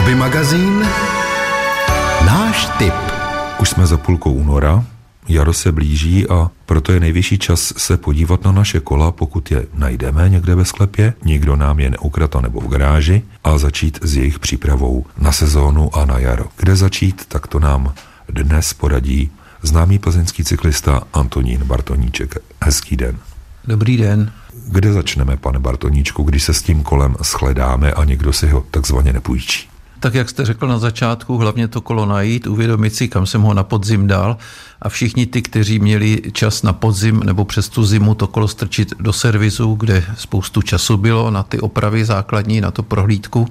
Hobby magazín Náš tip Už jsme za půlkou února, jaro se blíží a proto je nejvyšší čas se podívat na naše kola, pokud je najdeme někde ve sklepě, nikdo nám je neukrato nebo v garáži a začít s jejich přípravou na sezónu a na jaro. Kde začít, tak to nám dnes poradí známý plzeňský cyklista Antonín Bartoníček. Hezký den. Dobrý den. Kde začneme, pane Bartoníčku, když se s tím kolem shledáme a někdo si ho takzvaně nepůjčí? Tak jak jste řekl na začátku, hlavně to kolo najít, uvědomit si, kam jsem ho na podzim dal. A všichni ty, kteří měli čas na podzim nebo přes tu zimu to kolo strčit do servisu, kde spoustu času bylo na ty opravy základní, na to prohlídku,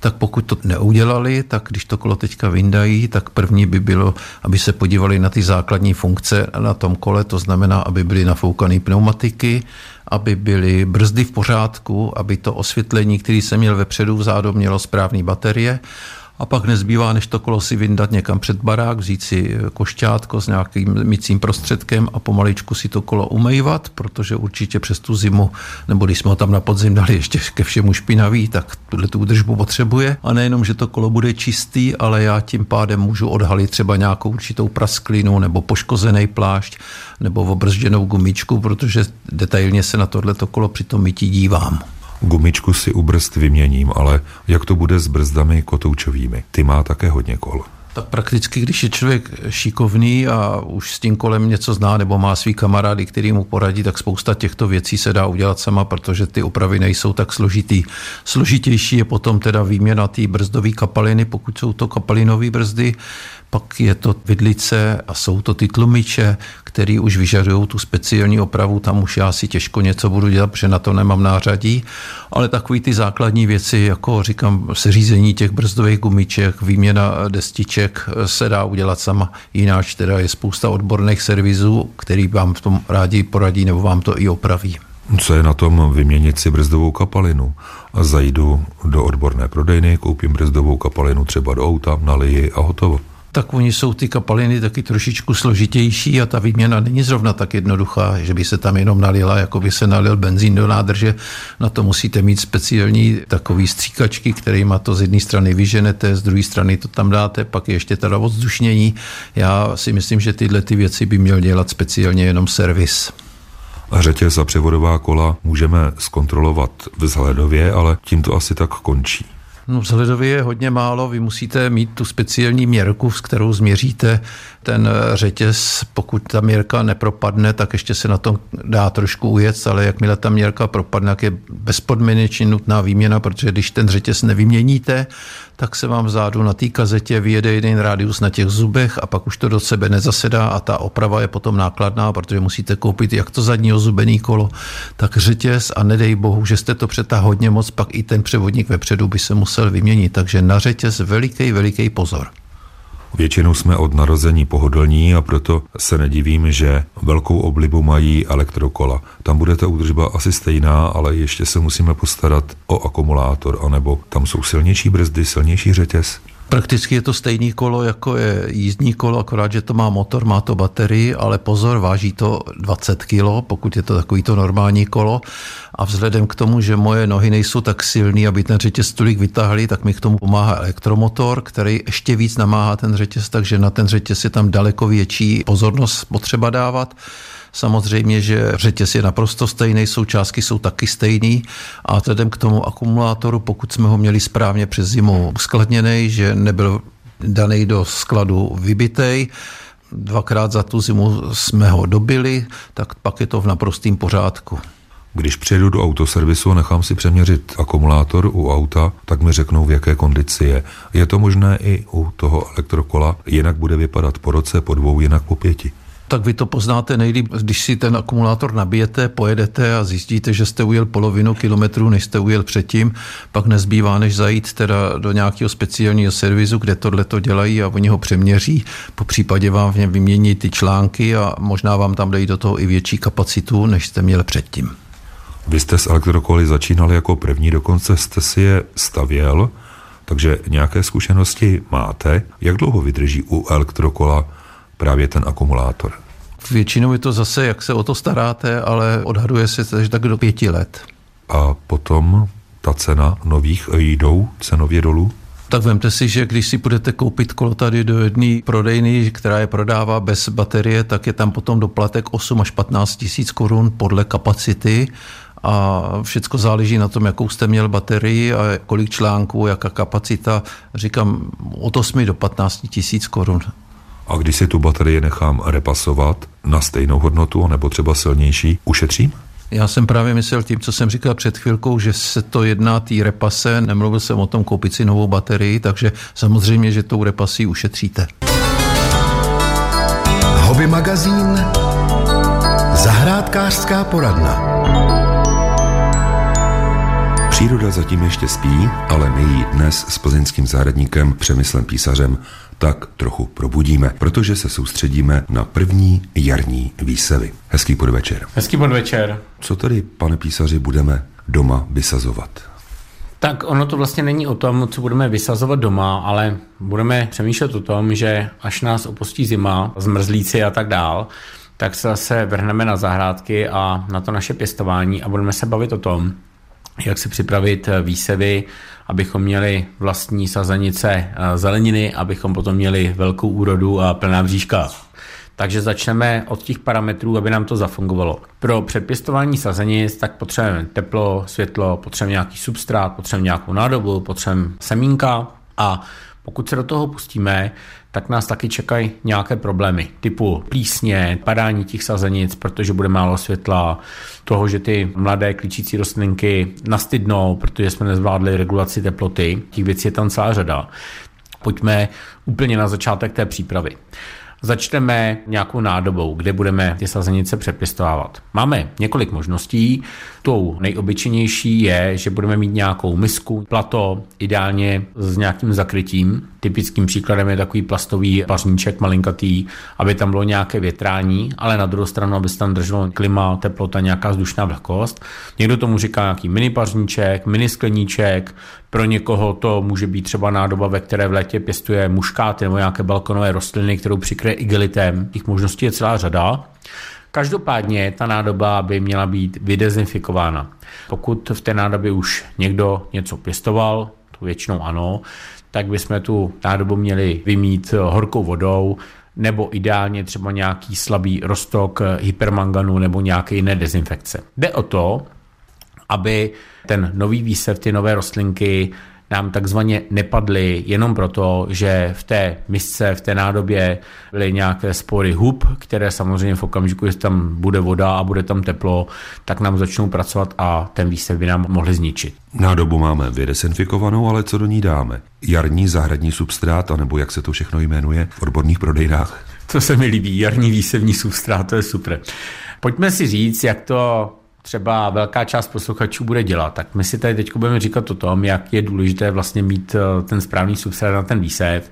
tak pokud to neudělali, tak když to kolo teďka vyndají, tak první by bylo, aby se podívali na ty základní funkce na tom kole, to znamená, aby byly nafoukané pneumatiky, aby byly brzdy v pořádku, aby to osvětlení, který jsem měl vepředu vzadu, mělo správné baterie a pak nezbývá, než to kolo si vyndat někam před barák, vzít si košťátko s nějakým mycím prostředkem a pomaličku si to kolo umývat, protože určitě přes tu zimu, nebo když jsme ho tam na podzim dali ještě ke všemu špinavý, tak tuhle tu údržbu potřebuje. A nejenom, že to kolo bude čistý, ale já tím pádem můžu odhalit třeba nějakou určitou prasklinu nebo poškozený plášť nebo obrzděnou gumičku, protože detailně se na tohleto kolo při tom mytí dívám. Gumičku si u brzd vyměním, ale jak to bude s brzdami kotoučovými? Ty má také hodně kol. Tak prakticky, když je člověk šikovný a už s tím kolem něco zná nebo má svý kamarády, který mu poradí, tak spousta těchto věcí se dá udělat sama, protože ty opravy nejsou tak složitý. Složitější je potom teda výměna té brzdové kapaliny, pokud jsou to kapalinové brzdy, pak je to vidlice a jsou to ty tlumiče, které už vyžadují tu speciální opravu, tam už já si těžko něco budu dělat, protože na to nemám nářadí, ale takový ty základní věci, jako říkám, seřízení těch brzdových gumiček, výměna destiček se dá udělat sama, jináč teda je spousta odborných servisů, který vám v tom rádi poradí nebo vám to i opraví. Co je na tom vyměnit si brzdovou kapalinu? A zajdu do odborné prodejny, koupím brzdovou kapalinu třeba do auta, naliji a hotovo tak oni jsou ty kapaliny taky trošičku složitější a ta výměna není zrovna tak jednoduchá, že by se tam jenom nalila, jako by se nalil benzín do nádrže. Na to musíte mít speciální takový stříkačky, kterýma to z jedné strany vyženete, z druhé strany to tam dáte, pak je ještě teda odzdušnění. Já si myslím, že tyhle ty věci by měl dělat speciálně jenom servis. Řetěz a převodová kola můžeme zkontrolovat vzhledově, ale tím to asi tak končí. No vzhledově je hodně málo, vy musíte mít tu speciální měrku, s kterou změříte ten řetěz. Pokud ta měrka nepropadne, tak ještě se na tom dá trošku ujet, ale jakmile ta měrka propadne, tak je bezpodmínečně nutná výměna, protože když ten řetěz nevyměníte, tak se vám vzadu na té kazetě vyjede jeden rádius na těch zubech a pak už to do sebe nezasedá a ta oprava je potom nákladná, protože musíte koupit jak to zadní ozubený kolo, tak řetěz a nedej bohu, že jste to přetáhl hodně moc, pak i ten převodník vepředu by se musel vyměnit. Takže na řetěz veliký, veliký pozor. Většinou jsme od narození pohodlní a proto se nedivím, že velkou oblibu mají elektrokola. Tam bude ta údržba asi stejná, ale ještě se musíme postarat o akumulátor, anebo tam jsou silnější brzdy, silnější řetěz. Prakticky je to stejný kolo, jako je jízdní kolo, akorát, že to má motor, má to baterii, ale pozor, váží to 20 kg, pokud je to takový to normální kolo. A vzhledem k tomu, že moje nohy nejsou tak silný, aby ten řetěz tolik vytáhli, tak mi k tomu pomáhá elektromotor, který ještě víc namáhá ten řetěz, takže na ten řetěz je tam daleko větší pozornost potřeba dávat. Samozřejmě, že řetěz je naprosto stejný, součástky jsou taky stejný a vzhledem k tomu akumulátoru, pokud jsme ho měli správně přes zimu uskladněný, že nebyl daný do skladu vybitej, dvakrát za tu zimu jsme ho dobili, tak pak je to v naprostém pořádku. Když přijedu do autoservisu a nechám si přeměřit akumulátor u auta, tak mi řeknou, v jaké kondici je. Je to možné i u toho elektrokola, jinak bude vypadat po roce, po dvou, jinak po pěti tak vy to poznáte nejlíp, když si ten akumulátor nabijete, pojedete a zjistíte, že jste ujel polovinu kilometru, než jste ujel předtím, pak nezbývá, než zajít teda do nějakého speciálního servisu, kde tohle to dělají a oni ho přeměří, po případě vám v něm vymění ty články a možná vám tam dají do toho i větší kapacitu, než jste měl předtím. Vy jste s elektrokoly začínali jako první, dokonce jste si je stavěl, takže nějaké zkušenosti máte. Jak dlouho vydrží u elektrokola právě ten akumulátor. Většinou je to zase, jak se o to staráte, ale odhaduje se, že tak do pěti let. A potom ta cena nových jdou cenově dolů? Tak vemte si, že když si budete koupit kolo tady do jedné prodejny, která je prodává bez baterie, tak je tam potom doplatek 8 až 15 tisíc korun podle kapacity a všechno záleží na tom, jakou jste měl baterii a kolik článků, jaká kapacita. Říkám od 8 do 15 tisíc korun. A když si tu baterii nechám repasovat na stejnou hodnotu, nebo třeba silnější, ušetřím? Já jsem právě myslel tím, co jsem říkal před chvilkou, že se to jedná té repase, nemluvil jsem o tom koupit si novou baterii, takže samozřejmě, že tou repasí ušetříte. Hobby magazín Zahrádkářská poradna. Příroda zatím ještě spí, ale my ji dnes s plzeňským zahradníkem Přemyslem Písařem tak trochu probudíme, protože se soustředíme na první jarní výsevy. Hezký podvečer. Hezký podvečer. Co tedy, pane písaři, budeme doma vysazovat? Tak ono to vlastně není o tom, co budeme vysazovat doma, ale budeme přemýšlet o tom, že až nás opustí zima, zmrzlíci a tak dál, tak se zase vrhneme na zahrádky a na to naše pěstování a budeme se bavit o tom, jak si připravit výsevy, abychom měli vlastní sazenice eh, zeleniny, abychom potom měli velkou úrodu a plná bříška. Takže začneme od těch parametrů, aby nám to zafungovalo. Pro předpěstování sazenic tak potřebujeme teplo, světlo, potřebujeme nějaký substrát, potřebujeme nějakou nádobu, potřebujeme semínka a pokud se do toho pustíme, tak nás taky čekají nějaké problémy, typu plísně, padání těch sazenic, protože bude málo světla, toho, že ty mladé klíčící rostlinky nastydnou, protože jsme nezvládli regulaci teploty. Těch věcí je tam celá řada. Pojďme úplně na začátek té přípravy. Začneme nějakou nádobou, kde budeme ty sazenice přepěstovávat. Máme několik možností. Tou nejobyčejnější je, že budeme mít nějakou misku, plato, ideálně s nějakým zakrytím. Typickým příkladem je takový plastový pařníček malinkatý, aby tam bylo nějaké větrání, ale na druhou stranu, aby se tam drželo klima, teplota, nějaká vzdušná vlhkost. Někdo tomu říká nějaký mini pařníček, mini skleníček, pro někoho to může být třeba nádoba, ve které v létě pěstuje muškáty nebo nějaké balkonové rostliny, kterou přikryje igelitem. Těch možností je celá řada. Každopádně ta nádoba by měla být vydezinfikována. Pokud v té nádobě už někdo něco pěstoval, to většinou ano, tak bychom tu nádobu měli vymít horkou vodou, nebo ideálně třeba nějaký slabý roztok hypermanganu nebo nějaké jiné dezinfekce. Jde o to, aby ten nový výsev, ty nové rostlinky nám takzvaně nepadly jenom proto, že v té misce, v té nádobě byly nějaké spory hub, které samozřejmě v okamžiku, že tam bude voda a bude tam teplo, tak nám začnou pracovat a ten výsev by nám mohli zničit. Nádobu máme vydesinfikovanou, ale co do ní dáme? Jarní zahradní substrát, anebo jak se to všechno jmenuje v odborných prodejnách? To se mi líbí, jarní výsevní substrát, to je super. Pojďme si říct, jak to třeba velká část posluchačů bude dělat, tak my si tady teď budeme říkat o tom, jak je důležité vlastně mít eh, ten správný substrát na ten výsev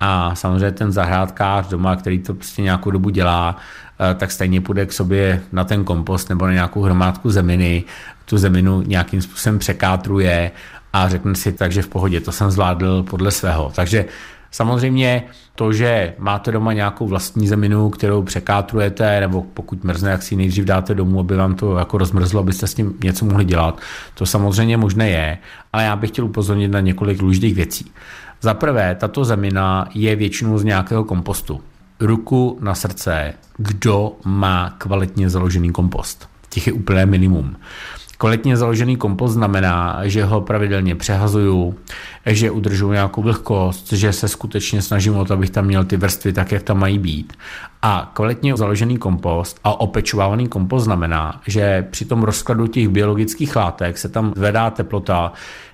a samozřejmě ten zahrádkář doma, který to prostě nějakou dobu dělá, eh, tak stejně půjde k sobě na ten kompost nebo na nějakou hromádku zeminy, tu zeminu nějakým způsobem překátruje a řekne si, takže v pohodě, to jsem zvládl podle svého. Takže Samozřejmě to, že máte doma nějakou vlastní zeminu, kterou překátrujete, nebo pokud mrzne, jak si ji nejdřív dáte domů, aby vám to jako rozmrzlo, abyste s tím něco mohli dělat, to samozřejmě možné je, ale já bych chtěl upozornit na několik důležitých věcí. Za prvé, tato zemina je většinou z nějakého kompostu. Ruku na srdce, kdo má kvalitně založený kompost. Těch je úplné minimum. Kvalitně založený kompost znamená, že ho pravidelně přehazuju, že udržuju nějakou vlhkost, že se skutečně snažím o to, abych tam měl ty vrstvy tak, jak tam mají být. A kvalitně založený kompost a opečovávaný kompost znamená, že při tom rozkladu těch biologických látek se tam zvedá teplota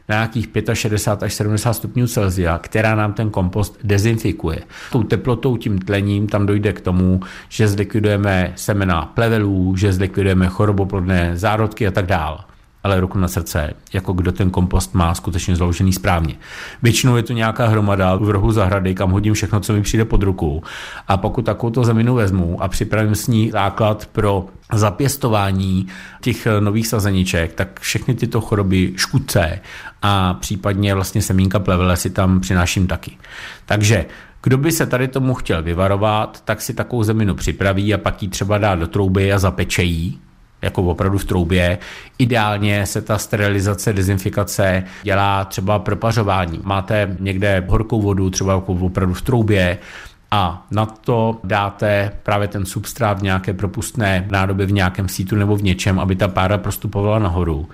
na nějakých 65 až 70 stupňů Celsia, která nám ten kompost dezinfikuje. Tou teplotou, tím tlením tam dojde k tomu, že zlikvidujeme semena plevelů, že zlikvidujeme choroboplodné zárodky a tak dále ale ruku na srdce, jako kdo ten kompost má skutečně zložený správně. Většinou je to nějaká hromada v rohu zahrady, kam hodím všechno, co mi přijde pod ruku. A pokud takovou zeminu vezmu a připravím s ní základ pro zapěstování těch nových sazeniček, tak všechny tyto choroby škudce a případně vlastně semínka plevele si tam přináším taky. Takže kdo by se tady tomu chtěl vyvarovat, tak si takovou zeminu připraví a pak ji třeba dá do trouby a zapeče jí jako opravdu v troubě. Ideálně se ta sterilizace, dezinfikace dělá třeba propařování. Máte někde horkou vodu, třeba jako opravdu v troubě, a na to dáte právě ten substrát v nějaké propustné nádobě v nějakém sítu nebo v něčem, aby ta pára prostupovala nahoru.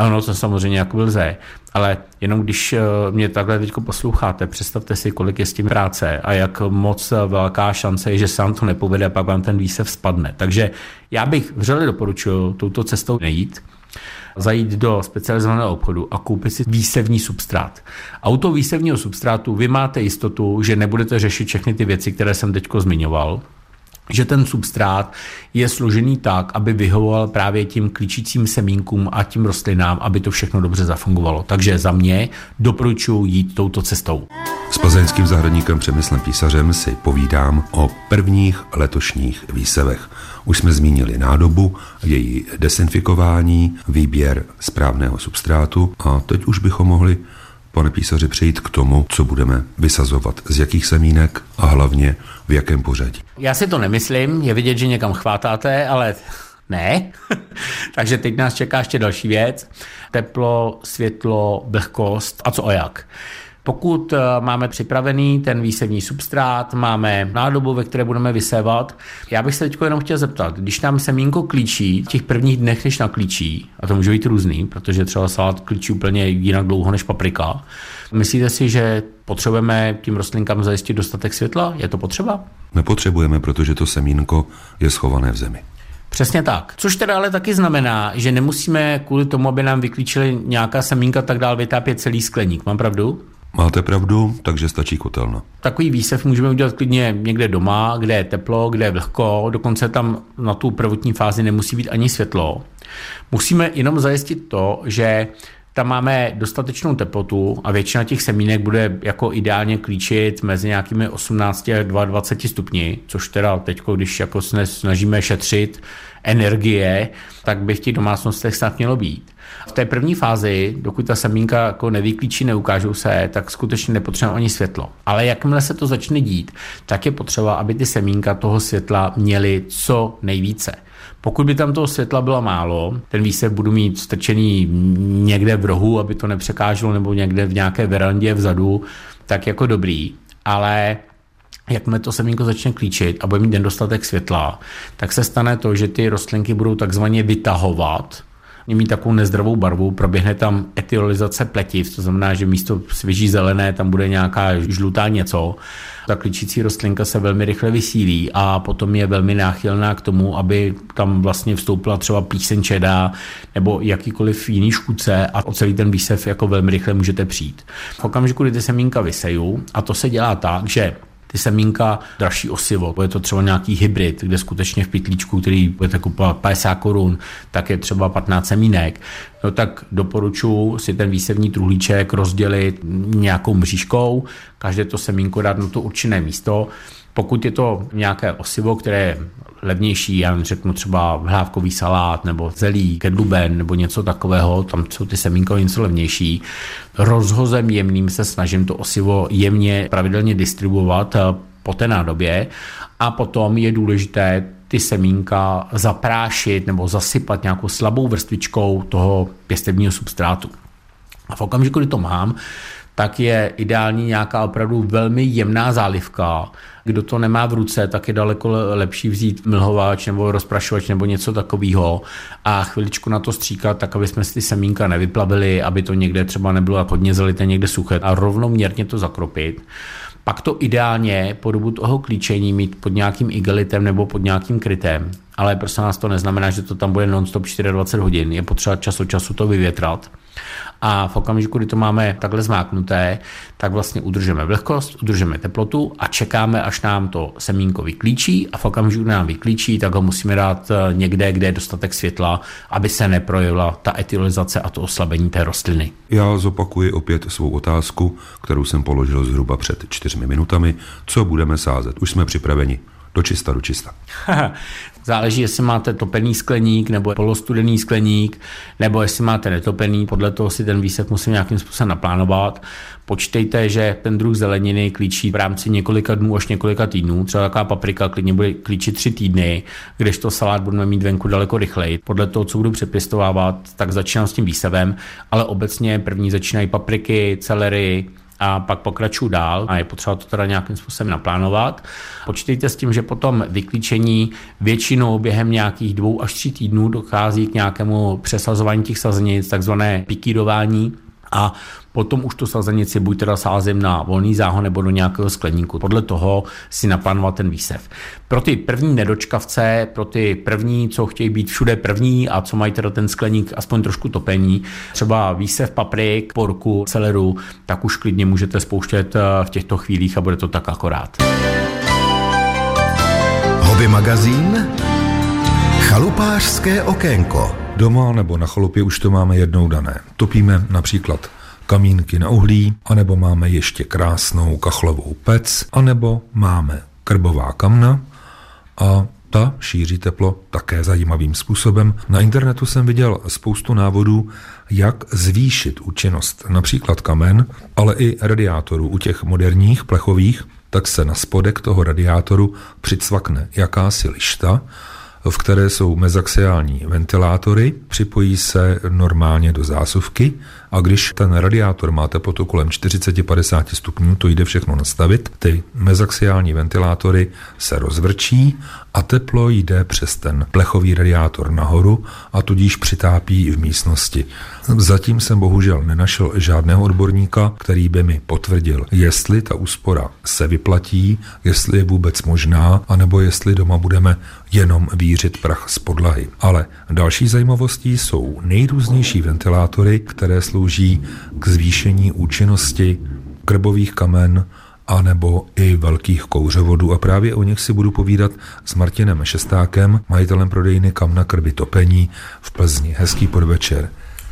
Ano, to samozřejmě jako lze, ale jenom když eh, mě takhle teď posloucháte, představte si, kolik je s tím práce a jak moc velká šance je, že se vám to nepovede a pak vám ten výsev spadne. Takže já bych vřele doporučil touto cestou nejít zajít do specializovaného obchodu a koupit si výsevní substrát. A u toho výsevního substrátu vy máte jistotu, že nebudete řešit všechny ty věci, které jsem teď zmiňoval, že ten substrát je složený tak, aby vyhovoval právě tím klíčícím semínkům a tím rostlinám, aby to všechno dobře zafungovalo. Takže za mě doporučuji jít touto cestou. S plzeňským zahradníkem Přemyslem Písařem si povídám o prvních letošních výsevech. Už jsme zmínili nádobu, její desinfikování, výběr správného substrátu a teď už bychom mohli pane písaři, přejít k tomu, co budeme vysazovat, z jakých semínek a hlavně v jakém pořadí. Já si to nemyslím, je vidět, že někam chvátáte, ale ne. Takže teď nás čeká ještě další věc. Teplo, světlo, vlhkost a co a jak. Pokud eh, máme připravený ten výsevní substrát, máme nádobu, ve které budeme vysévat, já bych se teď jenom chtěl zeptat, když nám semínko klíčí v těch prvních dnech, než naklíčí, a to může být různý, protože třeba salát klíčí úplně jinak dlouho než paprika, myslíte si, že potřebujeme tím rostlinkám zajistit dostatek světla? Je to potřeba? Nepotřebujeme, protože to semínko je schované v zemi. Přesně tak. Což teda ale taky znamená, že nemusíme kvůli tomu, aby nám vyklíčili nějaká semínka, tak dál vytápět celý skleník. Mám pravdu? Máte pravdu, takže stačí kotelna. Takový výsev můžeme udělat klidně někde doma, kde je teplo, kde je vlhko, dokonce tam na tu prvotní fázi nemusí být ani světlo. Musíme jenom zajistit to, že tam máme dostatečnou teplotu a většina těch semínek bude jako ideálně klíčit mezi nějakými 18 a 22 stupni, což teda teď, když jako snažíme šetřit energie, tak by v těch domácnostech snad mělo být. V té první fázi, dokud ta semínka jako nevyklíčí, neukážou se, tak skutečně nepotřebujeme ani světlo. Ale jakmile se to začne dít, tak je potřeba, aby ty semínka toho světla měly co nejvíce. Pokud by tam toho světla bylo málo, ten výsev budu mít strčený někde v rohu, aby to nepřekáželo, nebo někde v nějaké verandě vzadu, tak jako dobrý. Ale jakmile to semínko začne klíčit a bude mít nedostatek světla, tak se stane to, že ty rostlinky budou takzvaně vytahovat mít takovou nezdravou barvu, proběhne tam etiolizace pletiv, to znamená, že místo svěží zelené tam bude nějaká žlutá něco. Ta klíčící rostlinka se velmi rychle vysílí a potom je velmi náchylná k tomu, aby tam vlastně vstoupila třeba plíseň čeda nebo jakýkoliv jiný škůdce a o celý ten výsev jako velmi rychle můžete přijít. V okamžiku, kdy ty semínka vysejí, a to se dělá tak, že ty semínka dražší osivo. Je to třeba nějaký hybrid, kde skutečně v pytlíčku, který budete kupovat 50 korun, tak je třeba 15 semínek. No tak doporučuji si ten výsevní truhlíček rozdělit nějakou mřížkou, každé to semínko dát na to určené místo. Pokud je to nějaké osivo, které je levnější, já řeknu třeba hlávkový salát nebo zelí, kedluben nebo něco takového, tam jsou ty semínka něco levnější. Rozhozem jemným se snažím to osivo jemně pravidelně distribuovat eh, po té nádobě a potom je důležité ty semínka zaprášit nebo zasypat nějakou slabou vrstvičkou toho pěstebního substrátu. A v okamžiku, kdy to mám, tak je ideální nějaká opravdu velmi jemná zálivka. Kdo to nemá v ruce, tak je daleko lepší vzít mlhovač nebo rozprašovač nebo něco takového a chviličku na to stříkat, tak aby jsme si ty semínka nevyplavili, aby to někde třeba nebylo hodně zalité, někde suché a rovnoměrně to zakropit. Pak to ideálně po dobu toho klíčení mít pod nějakým igelitem nebo pod nějakým krytem. Ale prostě nás to neznamená, že to tam bude non-stop 24 hodin. Je potřeba čas od času to vyvětrat a v okamžiku, kdy to máme takhle zmáknuté, tak vlastně udržeme vlhkost, udržeme teplotu a čekáme, až nám to semínko vyklíčí a v okamžiku, kdy nám vyklíčí, tak ho musíme dát eh, někde, kde je dostatek světla, aby se neprojevila ta etylizace a to oslabení té rostliny. Já zopakuji opět svou otázku, kterou jsem položil zhruba před čtyřmi minutami. Co budeme sázet? Už jsme připraveni do čista, do čista. Záleží, jestli máte topený skleník nebo polostudený skleník, nebo jestli máte netopený, podle toho si ten výsev musím nějakým způsobem naplánovat. Počítejte, že ten druh zeleniny klíčí v rámci několika dnů až několika týdnů. Třeba taková paprika klidně bude klíčit tři týdny, když to salát budeme mít venku daleko rychleji. Podle toho, co budu přepěstovávat, tak začínám s tím výsevem, ale obecně první začínají papriky, celery, a pak pokračuju dál a je potřeba to teda nějakým způsobem naplánovat. Počítejte s tím, že potom vyklíčení většinou během nějakých dvou až tří týdnů dochází k nějakému přesazování těch sazenic, takzvané pikírování, a potom už tu sazenici buď teda sázím na volný záhon nebo do nějakého skleníku. Podle toho si naplánovat ten výsev. Pro ty první nedočkavce, pro ty první, co chtějí být všude první a co mají teda ten skleník aspoň trošku topení, třeba výsev paprik, porku, celeru, tak už klidně můžete spouštět eh, v těchto chvílích a bude to tak akorát. Hobby magazín Chalupářské okénko Doma nebo na chalupě už to máme jednou dané. Topíme například kamínky na uhlí, anebo máme ještě krásnou kachlovou pec, anebo máme krbová kamna a ta šíří teplo také zajímavým způsobem. Na internetu jsem viděl spoustu návodů, jak zvýšit účinnost například kamen, ale i radiátorů u těch moderních plechových, tak se na spodek toho radiátoru přicvakne jakási lišta, v které jsou mezaxiální ventilátory, připojí se normálně do zásuvky a když ten radiátor má teplotu kolem 40-50 stupňů, to jde všechno nastavit, ty mezaxiální ventilátory se rozvrčí a teplo jde přes ten plechový radiátor nahoru a tudíž přitápí v místnosti. Zatím jsem bohužel nenašel žádného odborníka, který by mi potvrdil, jestli ta úspora se vyplatí, jestli je vůbec možná, anebo jestli doma budeme jenom vířit prach z podlahy. Ale další zajímavostí jsou nejrůznější ventilátory, které slouží k zvýšení účinnosti krbových kamen, anebo i velkých kouřovodů. A právě o nich si budu povídat s Martinem Šestákem, majitelem prodejny Kamna krby topení v Plzni. Hezký podvečer.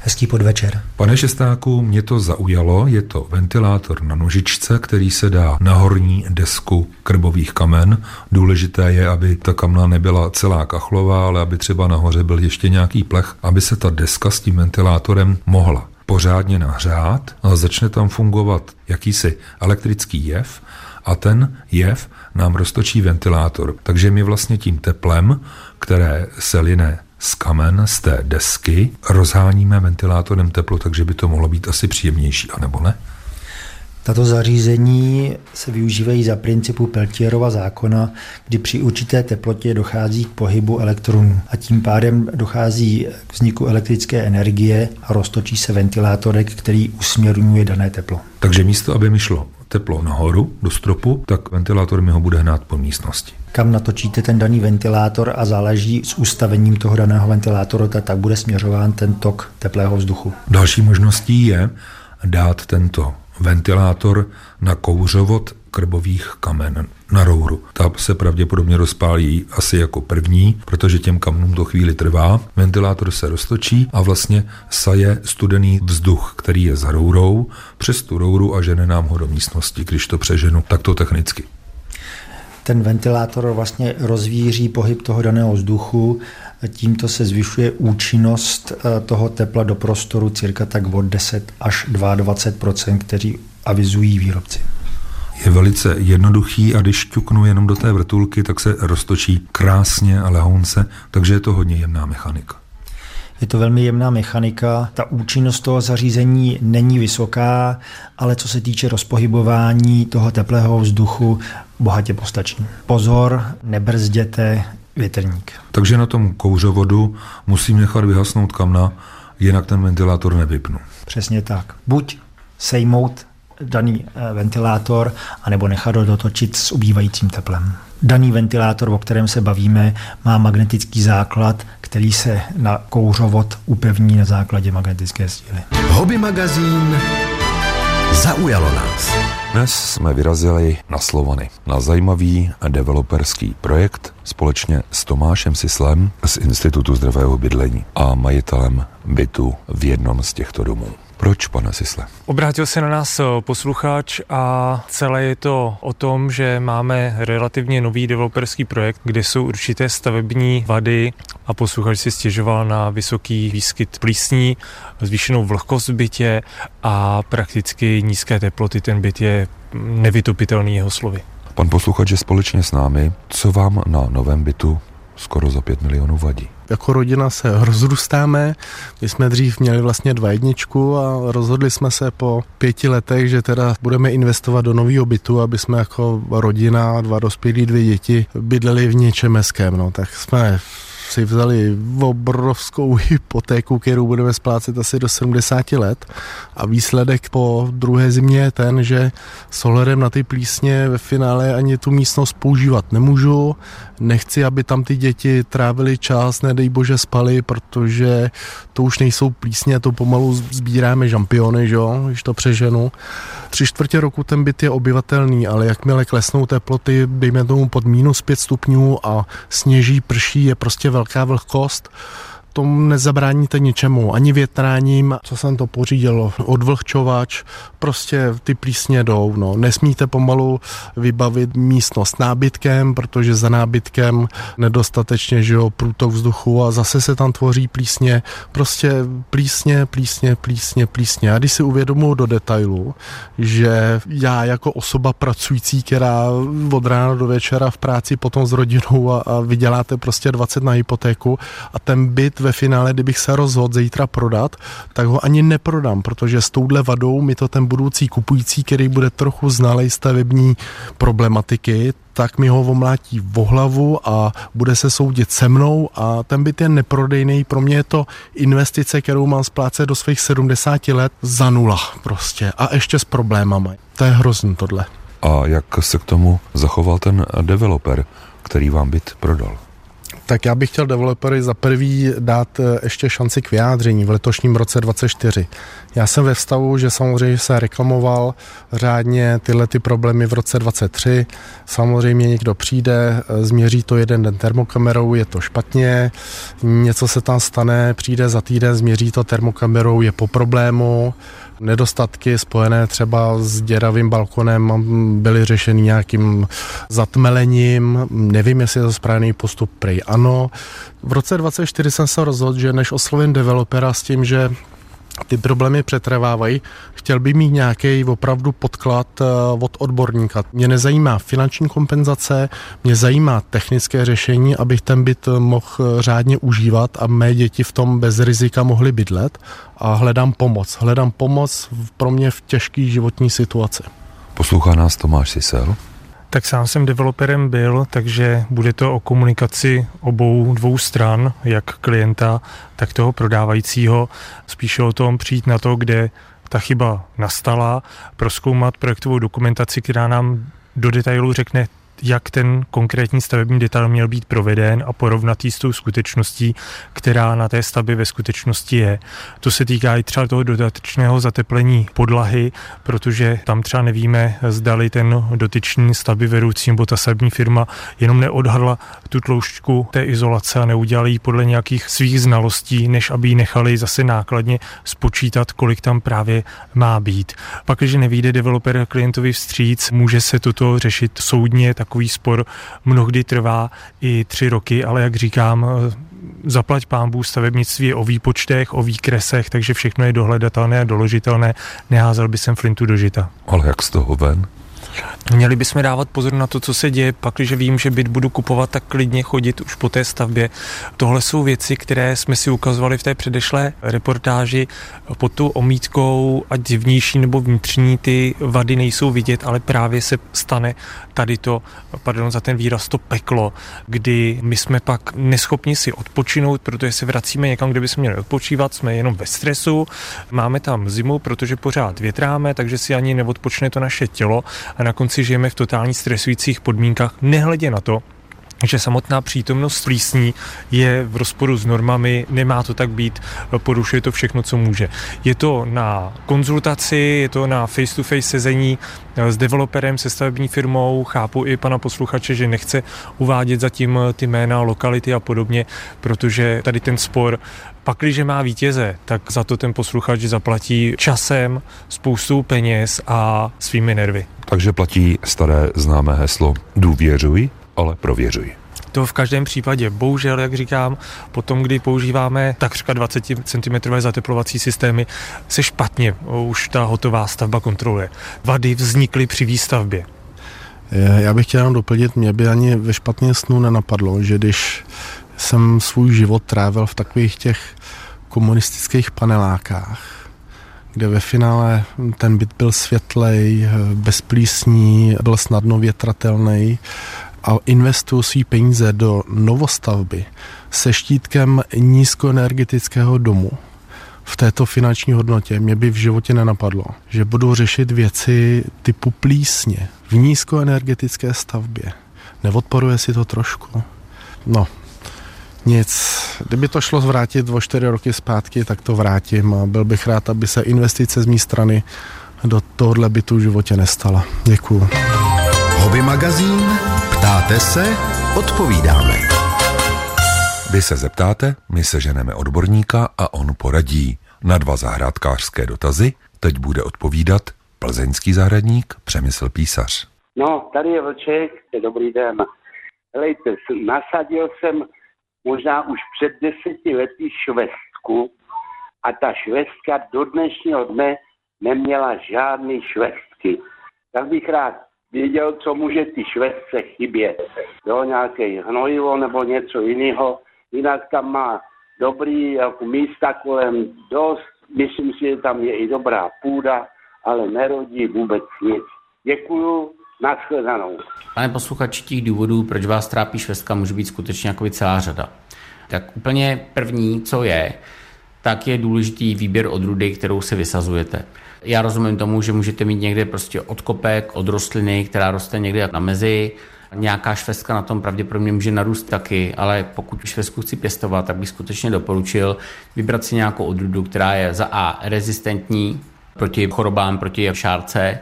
Hezký podvečer. Pane Šestáku, mě to zaujalo. Je to ventilátor na nožičce, který se dá na horní desku krbových kamen. Důležité je, aby ta kamna nebyla celá kachlová, ale aby třeba nahoře byl ještě nějaký plech, aby se ta deska s tím ventilátorem mohla pořádně nahřát a začne tam fungovat jakýsi elektrický jev a ten jev nám roztočí ventilátor. Takže my vlastně tím teplem, které se line z kamen, z té desky, rozháníme ventilátorem teplo, takže by to mohlo být asi příjemnější, anebo ne? Tato zařízení se využívají za principu Peltierova zákona, kdy při určité teplotě dochází k pohybu elektronů a tím pádem dochází k vzniku elektrické energie a roztočí se ventilátorek, který usměrňuje dané teplo. Takže místo, aby mi šlo teplo nahoru do stropu, tak ventilátor mi ho bude hnát po místnosti. Kam natočíte ten daný ventilátor a záleží s ustavením toho daného ventilátoru, tak bude směřován ten tok teplého vzduchu. Další možností je dát tento ventilátor na kouřovod krbových kamen na rouru. Ta se pravděpodobně rozpálí asi jako první, protože těm kamnům to chvíli trvá. Ventilátor se roztočí a vlastně saje studený vzduch, který je za rourou, přes tu rouru a žene nám ho do místnosti, když to přeženu takto technicky ten ventilátor vlastně rozvíří pohyb toho daného vzduchu, tímto se zvyšuje účinnost eh, toho tepla do prostoru cirka tak od 10 až 22 kteří avizují výrobci. Je velice jednoduchý a když ťuknu jenom do té vrtulky, tak se roztočí krásně a lehonce, takže je to hodně jemná mechanika. Je to velmi jemná mechanika. Ta účinnost toho zařízení není vysoká, ale co se týče rozpohybování toho teplého vzduchu, bohatě postačí. Pozor, nebrzděte větrník. Takže na tom kouřovodu musím nechat vyhasnout kamna, jinak ten ventilátor nevypnu. Přesně tak. Buď sejmout daný eh, ventilátor, anebo nechat ho dotočit s ubývajícím teplem. Daný ventilátor, o kterém se bavíme, má magnetický základ, který se na kouřovod upevní na základě magnetické síly. Hobby magazín zaujalo nás. Dnes jsme vyrazili na Slovany na zajímavý developerský projekt společně s Tomášem Sislem z Institutu zdravého bydlení a majitelem bytu v jednom z těchto domů. Proč, pane Sisle? Obrátil se na nás posluchač a celé je to o tom, že máme relativně nový developerský projekt, kde jsou určité stavební vady a posluchač si stěžoval na vysoký výskyt plísní, zvýšenou vlhkost v bytě a prakticky nízké teploty. Ten byt je nevytopitelný jeho slovy. Pan posluchač je společně s námi. Co vám na novém bytu skoro za 5 milionů vadí? Jako rodina se rozrůstáme. My jsme dřív měli vlastně dva jedničku a rozhodli jsme se po pěti letech, že teda budeme investovat do nového bytu, aby jsme jako rodina, dva dospělí, dvě děti bydleli v něčem hezkém. No. Tak jsme si vzali obrovskou hypotéku, kterou budeme splácet asi do 70 let a výsledek po druhé zimě je ten, že s ohledem na ty plísně ve finále ani tu místnost používat nemůžu, nechci, aby tam ty děti trávili čas, nedej bože spali, protože to už nejsou plísně, to pomalu sbíráme žampiony, že jo, když to přeženu. Tři čtvrtě roku ten byt je obyvatelný, ale jakmile klesnou teploty, dejme tomu pod minus 5 stupňů a sněží, prší, je prostě velká vlhkost, tomu nezabráníte ničemu, ani větráním, co jsem to pořídil, odvlhčovač, prostě ty plísně jdou, no. Nesmíte pomalu vybavit místnost nábytkem, protože za nábytkem nedostatečně, že jo, průtok vzduchu a zase se tam tvoří plísně, prostě plísně, plísně, plísně, plísně. A když si uvědomuji do detailu, že já jako osoba pracující, která od rána do večera v práci potom s rodinou a, a vyděláte prostě 20 na hypotéku a ten byt ve finále, kdybych se rozhodl zítra prodat, tak ho ani neprodám, protože s touhle vadou mi to ten budoucí kupující, který bude trochu znalej stavební problematiky, tak mi ho omlátí v hlavu a bude se soudit se mnou a ten byt je neprodejný. Pro mě je to investice, kterou mám splácet do svých 70 let za nula prostě a ještě s problémama. To je hrozný tohle. A jak se k tomu zachoval ten developer, který vám byt prodal? Tak já bych chtěl developery za prvý dát eh, ještě šanci k vyjádření v letošním roce 24. Já jsem ve vztahu, že samozřejmě se reklamoval řádně tyhle ty problémy v roce 23. Samozřejmě někdo přijde, eh, změří to jeden den termokamerou, je to špatně, něco se tam stane, přijde za týden, změří to termokamerou, je po problému, Nedostatky spojené třeba s děravým balkonem byly řešeny nějakým zatmelením, nevím, jestli je to správný postup, prej ano. V roce 2024 jsem se rozhodl, že než oslovím developera s tím, že ty problémy přetrvávají. Chtěl by mít nějaký opravdu podklad eh, od odborníka. Mě nezajímá finanční kompenzace, mě zajímá technické řešení, abych ten byt mohl eh, řádně užívat a mé děti v tom bez rizika mohly bydlet a hledám pomoc. Hledám pomoc pro mě v těžké životní situaci. Poslouchá nás Tomáš Sisel. Tak sám jsem developerem byl, takže bude to o komunikaci obou dvou stran, jak klienta, tak toho prodávajícího. Spíše o tom přijít na to, kde ta chyba nastala, proskoumat projektovou dokumentaci, která nám do detailu řekne jak ten konkrétní stavební detail měl být proveden a porovnat s tou skutečností, která na té stavbě ve skutečnosti je. To se týká i třeba toho dodatečného zateplení podlahy, protože tam třeba nevíme, zdali ten dotyčný stavby vedoucí nebo ta stavební firma jenom neodhadla tu tloušťku té izolace a neudělali ji podle nějakých svých znalostí, než aby ji nechali zase nákladně spočítat, kolik tam právě má být. Pak, když nevíde developer klientovi vstříc, může se toto řešit soudně, tak takový spor mnohdy trvá i tři roky, ale jak říkám, zaplať pámbu, stavebnictví je o výpočtech, o výkresech, takže všechno je dohledatelné a doložitelné. Neházel by jsem flintu do žita. Ale jak z toho ven? Měli bychom dávat pozor na to, co se děje, pak, když vím, že byt budu kupovat, tak klidně chodit už po té stavbě. Tohle jsou věci, které jsme si ukazovali v té předešlé reportáži. Pod tou omítkou, ať vnější nebo vnitřní, ty vady nejsou vidět, ale právě se stane tady to, pardon za ten výraz, to peklo, kdy my jsme pak neschopni si odpočinout, protože se vracíme někam, kde bychom měli odpočívat, jsme jenom ve stresu, máme tam zimu, protože pořád větráme, takže si ani neodpočne to naše tělo a na konci žijeme v totálně stresujících podmínkách, nehledě na to, že samotná přítomnost plísní je v rozporu s normami, nemá to tak být, porušuje to všechno, co může. Je to na konzultaci, je to na face-to-face sezení s developerem, se stavební firmou, chápu i pana posluchače, že nechce uvádět zatím ty jména, lokality a podobně, protože tady ten spor Pakliže má vítěze, tak za to ten posluchač zaplatí časem, spoustou peněz a svými nervy. Takže platí staré známé heslo důvěřuj, ale prověřuj. To v každém případě. Bohužel, jak říkám, potom, kdy používáme takřka 20 cm zateplovací systémy, se špatně už ta hotová stavba kontroluje. Vady vznikly při výstavbě. Já bych chtěl jenom doplnit, mě by ani ve špatně snu nenapadlo, že když jsem svůj život trávil v takových těch komunistických panelákách, kde ve finále ten byt byl světlej, bezplísní, byl snadno větratelný a investuju svý peníze do novostavby se štítkem nízkoenergetického domu v této finanční hodnotě mě by v životě nenapadlo, že budu řešit věci typu plísně v nízkoenergetické stavbě. Neodporuje si to trošku? No, nic. Kdyby to šlo zvrátit o čtyři roky zpátky, tak to vrátím a byl bych rád, aby se investice z mé strany do tohohle bytu v životě nestala. Děkuju. Hobby magazín Ptáte se? Odpovídáme. Vy se zeptáte, my seženeme odborníka a on poradí. Na dva zahrádkářské dotazy teď bude odpovídat plzeňský zahradník Přemysl Písař. No, tady je Vlček, dobrý den. Helejte, nasadil jsem možná už před deseti lety švestku a ta švestka do dnešního dne neměla žádný švestky. Tak bych rád věděl, co může ty švestce chybět. Jo, nějaké hnojivo nebo něco jiného. Jinak tam má dobrý jako místa kolem dost. Myslím si, že tam je i dobrá půda, ale nerodí vůbec nic. Děkuju, nashledanou. Pane posluchači, těch důvodů, proč vás trápí švestka, může být skutečně jako celá řada. Tak úplně první, co je, tak je důležitý výběr odrůdy, kterou se vysazujete. Já rozumím tomu, že můžete mít někde prostě odkopek od rostliny, která roste někde na mezi, Nějaká švestka na tom pravděpodobně může narůst taky, ale pokud švestku chci pěstovat, tak bych skutečně doporučil vybrat si nějakou odrůdu, která je za A rezistentní proti chorobám, proti šárce,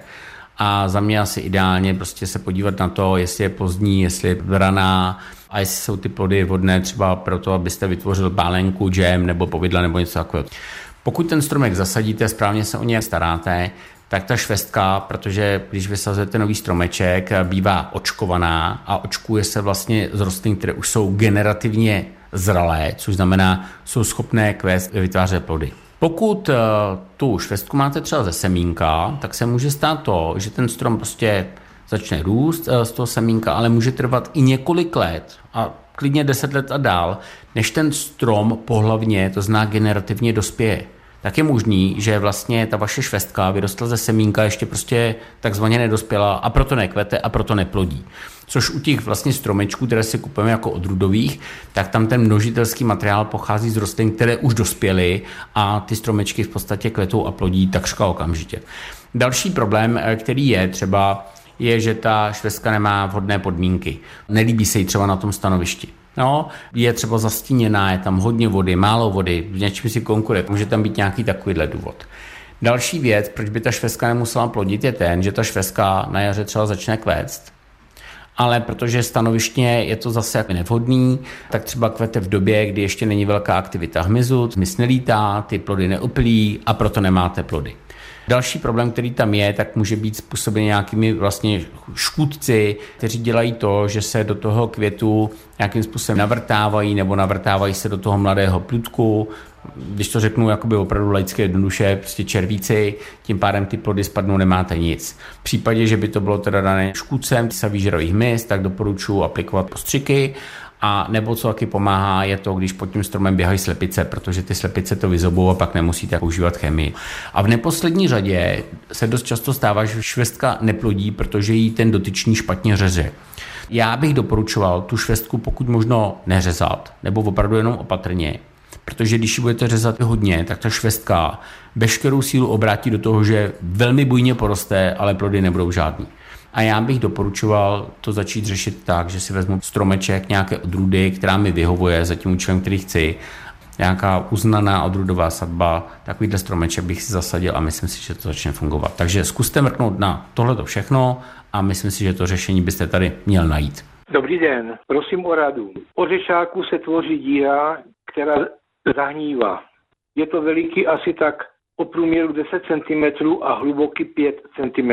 a za mě asi ideálně prostě se podívat na to, jestli je pozdní, jestli je raná a jestli jsou ty plody vhodné třeba pro to, abyste vytvořil bálenku, džem nebo povidla nebo něco takového. Pokud ten stromek zasadíte, správně se o něj staráte, tak ta švestka, protože když vysazujete nový stromeček, bývá očkovaná a očkuje se vlastně z rostlin, které už jsou generativně zralé, což znamená, jsou schopné kvést vytvářet plody. Pokud uh, tu švestku máte třeba ze semínka, tak se může stát to, že ten strom prostě začne růst uh, z toho semínka, ale může trvat i několik let a klidně 10 let a dál, než ten strom pohlavně, to zná generativně dospěje tak je možný, že vlastně ta vaše švestka vyrostla ze semínka ještě prostě takzvaně nedospěla a proto nekvete a proto neplodí. Což u těch vlastně stromečků, které si kupujeme jako odrůdových, tak tam ten množitelský materiál pochází z rostlin, které už dospěly a ty stromečky v podstatě kvetou a plodí takřka okamžitě. Další problém, eh, který je třeba, je, že ta švestka nemá vhodné podmínky. Nelíbí se jí třeba na tom stanovišti. No, je třeba zastíněná, je tam hodně vody, málo vody, v něčem si konkuruje, může tam být nějaký takovýhle důvod. Další věc, proč by ta švestka nemusela plodit, je ten, že ta švestka na jaře třeba začne kvést, ale protože stanovištně je to zase nevhodný, tak třeba kvete v době, kdy ještě není velká aktivita hmyzu, hmyz nelítá, ty plody neopilí a proto nemáte plody. Další problém, který tam je, tak může být způsoben nějakými vlastně škůdci, kteří dělají to, že se do toho květu nějakým způsobem navrtávají nebo navrtávají se do toho mladého plutku, když to řeknu jakoby opravdu laické jednoduše, prostě červíci, tím pádem ty plody spadnou, nemáte nic. V případě, že by to bylo teda dané škůdcem, se výžerových hmyz, tak doporučuji aplikovat postřiky a nebo co taky pomáhá, je to, když pod tím stromem běhají slepice, protože ty slepice to vyzobou a pak nemusíte používat chemii. A v neposlední řadě se dost často stává, že švestka neplodí, protože jí ten dotyčný špatně řeže. Já bych doporučoval tu švestku pokud možno neřezat, nebo opravdu jenom opatrně, protože když ji budete řezat hodně, tak ta švestka veškerou sílu obrátí do toho, že velmi bujně poroste, ale plody nebudou žádný. A já bych doporučoval to začít řešit tak, že si vezmu stromeček nějaké odrůdy, která mi vyhovuje za tím účelem, který chci nějaká uznaná odrůdová sadba, takovýhle stromeček bych si zasadil a myslím si, že to začne fungovat. Takže zkuste mrknout na tohle všechno a myslím si, že to řešení byste tady měl najít. Dobrý den, prosím o radu. O řešáku se tvoří díra, která zahnívá. Je to veliký asi tak o průměru 10 cm a hluboký 5 cm.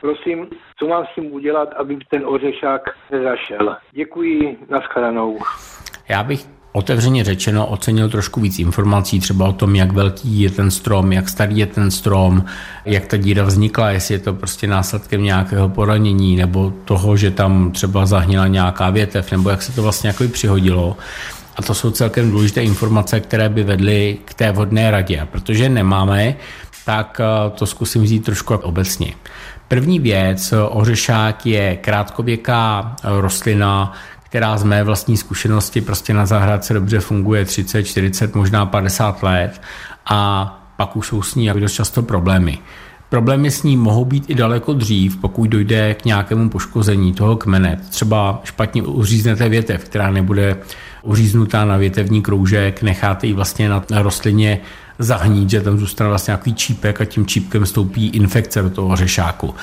Prosím, co mám s tím udělat, aby ten ořešák nezašel? Děkuji, nashledanou. Já bych otevřeně řečeno ocenil trošku víc informací třeba o tom, jak velký je ten strom, jak starý je ten strom, jak ta díra vznikla, jestli je to prostě následkem nějakého poranění nebo toho, že tam třeba zahnila nějaká větev, nebo jak se to vlastně jako přihodilo. A to jsou celkem důležité informace, které by vedly k té vhodné radě. A protože nemáme, tak eh, to zkusím vzít trošku obecně. První věc, ořešák je krátkověká rostlina, která z mé vlastní zkušenosti prostě na zahrádce dobře funguje 30, 40, možná 50 let a pak už jsou s ní dost často problémy. Problémy s ní mohou být i daleko dřív, pokud dojde k nějakému poškození toho kmene. Třeba špatně uříznete větev, která nebude uříznutá na větevní kroužek, necháte ji vlastně na rostlině zahnít, že tam zůstane vlastně nějaký čípek a tím čípkem stoupí infekce do toho řešáku.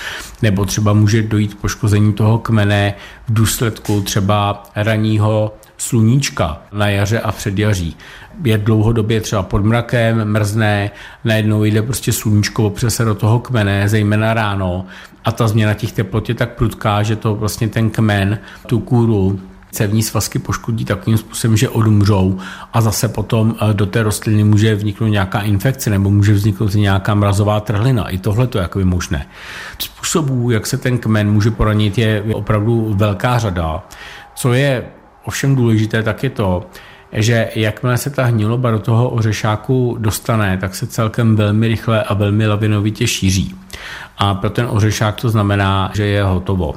Nebo třeba může dojít poškození toho kmene v důsledku třeba raního sluníčka na jaře a předjaří. Je dlouhodobě třeba pod mrakem, mrzne, najednou jde prostě sluníčko, opře do toho kmene, zejména ráno a ta změna těch teplot je tak prudká, že to vlastně ten kmen, tu kůru cévní svazky poškodí takovým způsobem, že odumřou a zase potom eh, do té rostliny může vzniknout nějaká infekce nebo může vzniknout nějaká mrazová trhlina. I tohle to je jakoby možné. Způsobů, jak se ten kmen může poranit, je opravdu velká řada. Co je ovšem důležité, tak je to, že jakmile se ta hniloba do toho ořešáku dostane, tak se celkem velmi rychle a velmi lavinovitě šíří a pro ten ořešák to znamená, že je hotovo.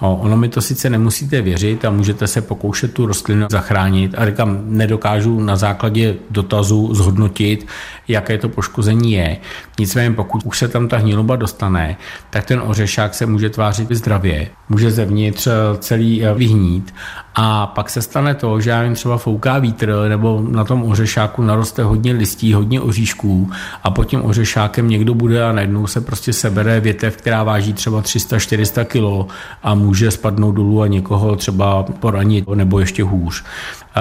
Ono mi to sice nemusíte věřit a můžete se pokoušet tu rostlinu zachránit a říkám, nedokážu na základě dotazu zhodnotit, jaké to poškození je. Nicméně pokud už se tam ta hniloba dostane, tak ten ořešák se může tvářit zdravě, může zevnitř celý eh, vyhnít a pak se stane to, že já jim třeba fouká vítr nebo na tom ořešáku naroste hodně listí, hodně oříšků a pod tím ořešákem někdo bude a najednou se prostě sebere větev, která váží třeba 300-400 kg a může spadnout dolů a někoho třeba poranit nebo ještě hůř.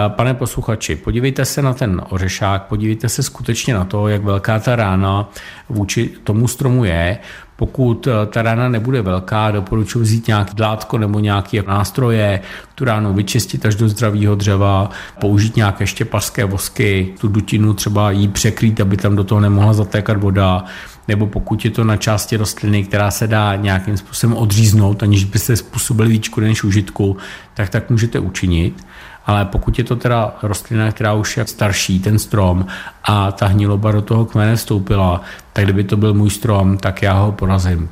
Pane posluchači, podívejte se na ten ořešák, podívejte se skutečně na to, jak velká ta rána vůči tomu stromu je. Pokud eh, ta rána nebude velká, doporučuji vzít nějaký dlátko nebo nějaké nástroje, tu ránu vyčistit až do zdravého dřeva, použít nějaké štěpařské vosky, tu dutinu třeba jí překrýt, aby tam do toho nemohla zatékat voda, nebo pokud je to na části rostliny, která se dá nějakým způsobem odříznout, aniž byste způsobili škody než užitku, tak tak můžete učinit. Ale pokud je to teda rostlina, která už je starší, ten strom, a ta hniloba do toho kmene vstoupila, tak kdyby to byl můj strom, tak já ho porazím.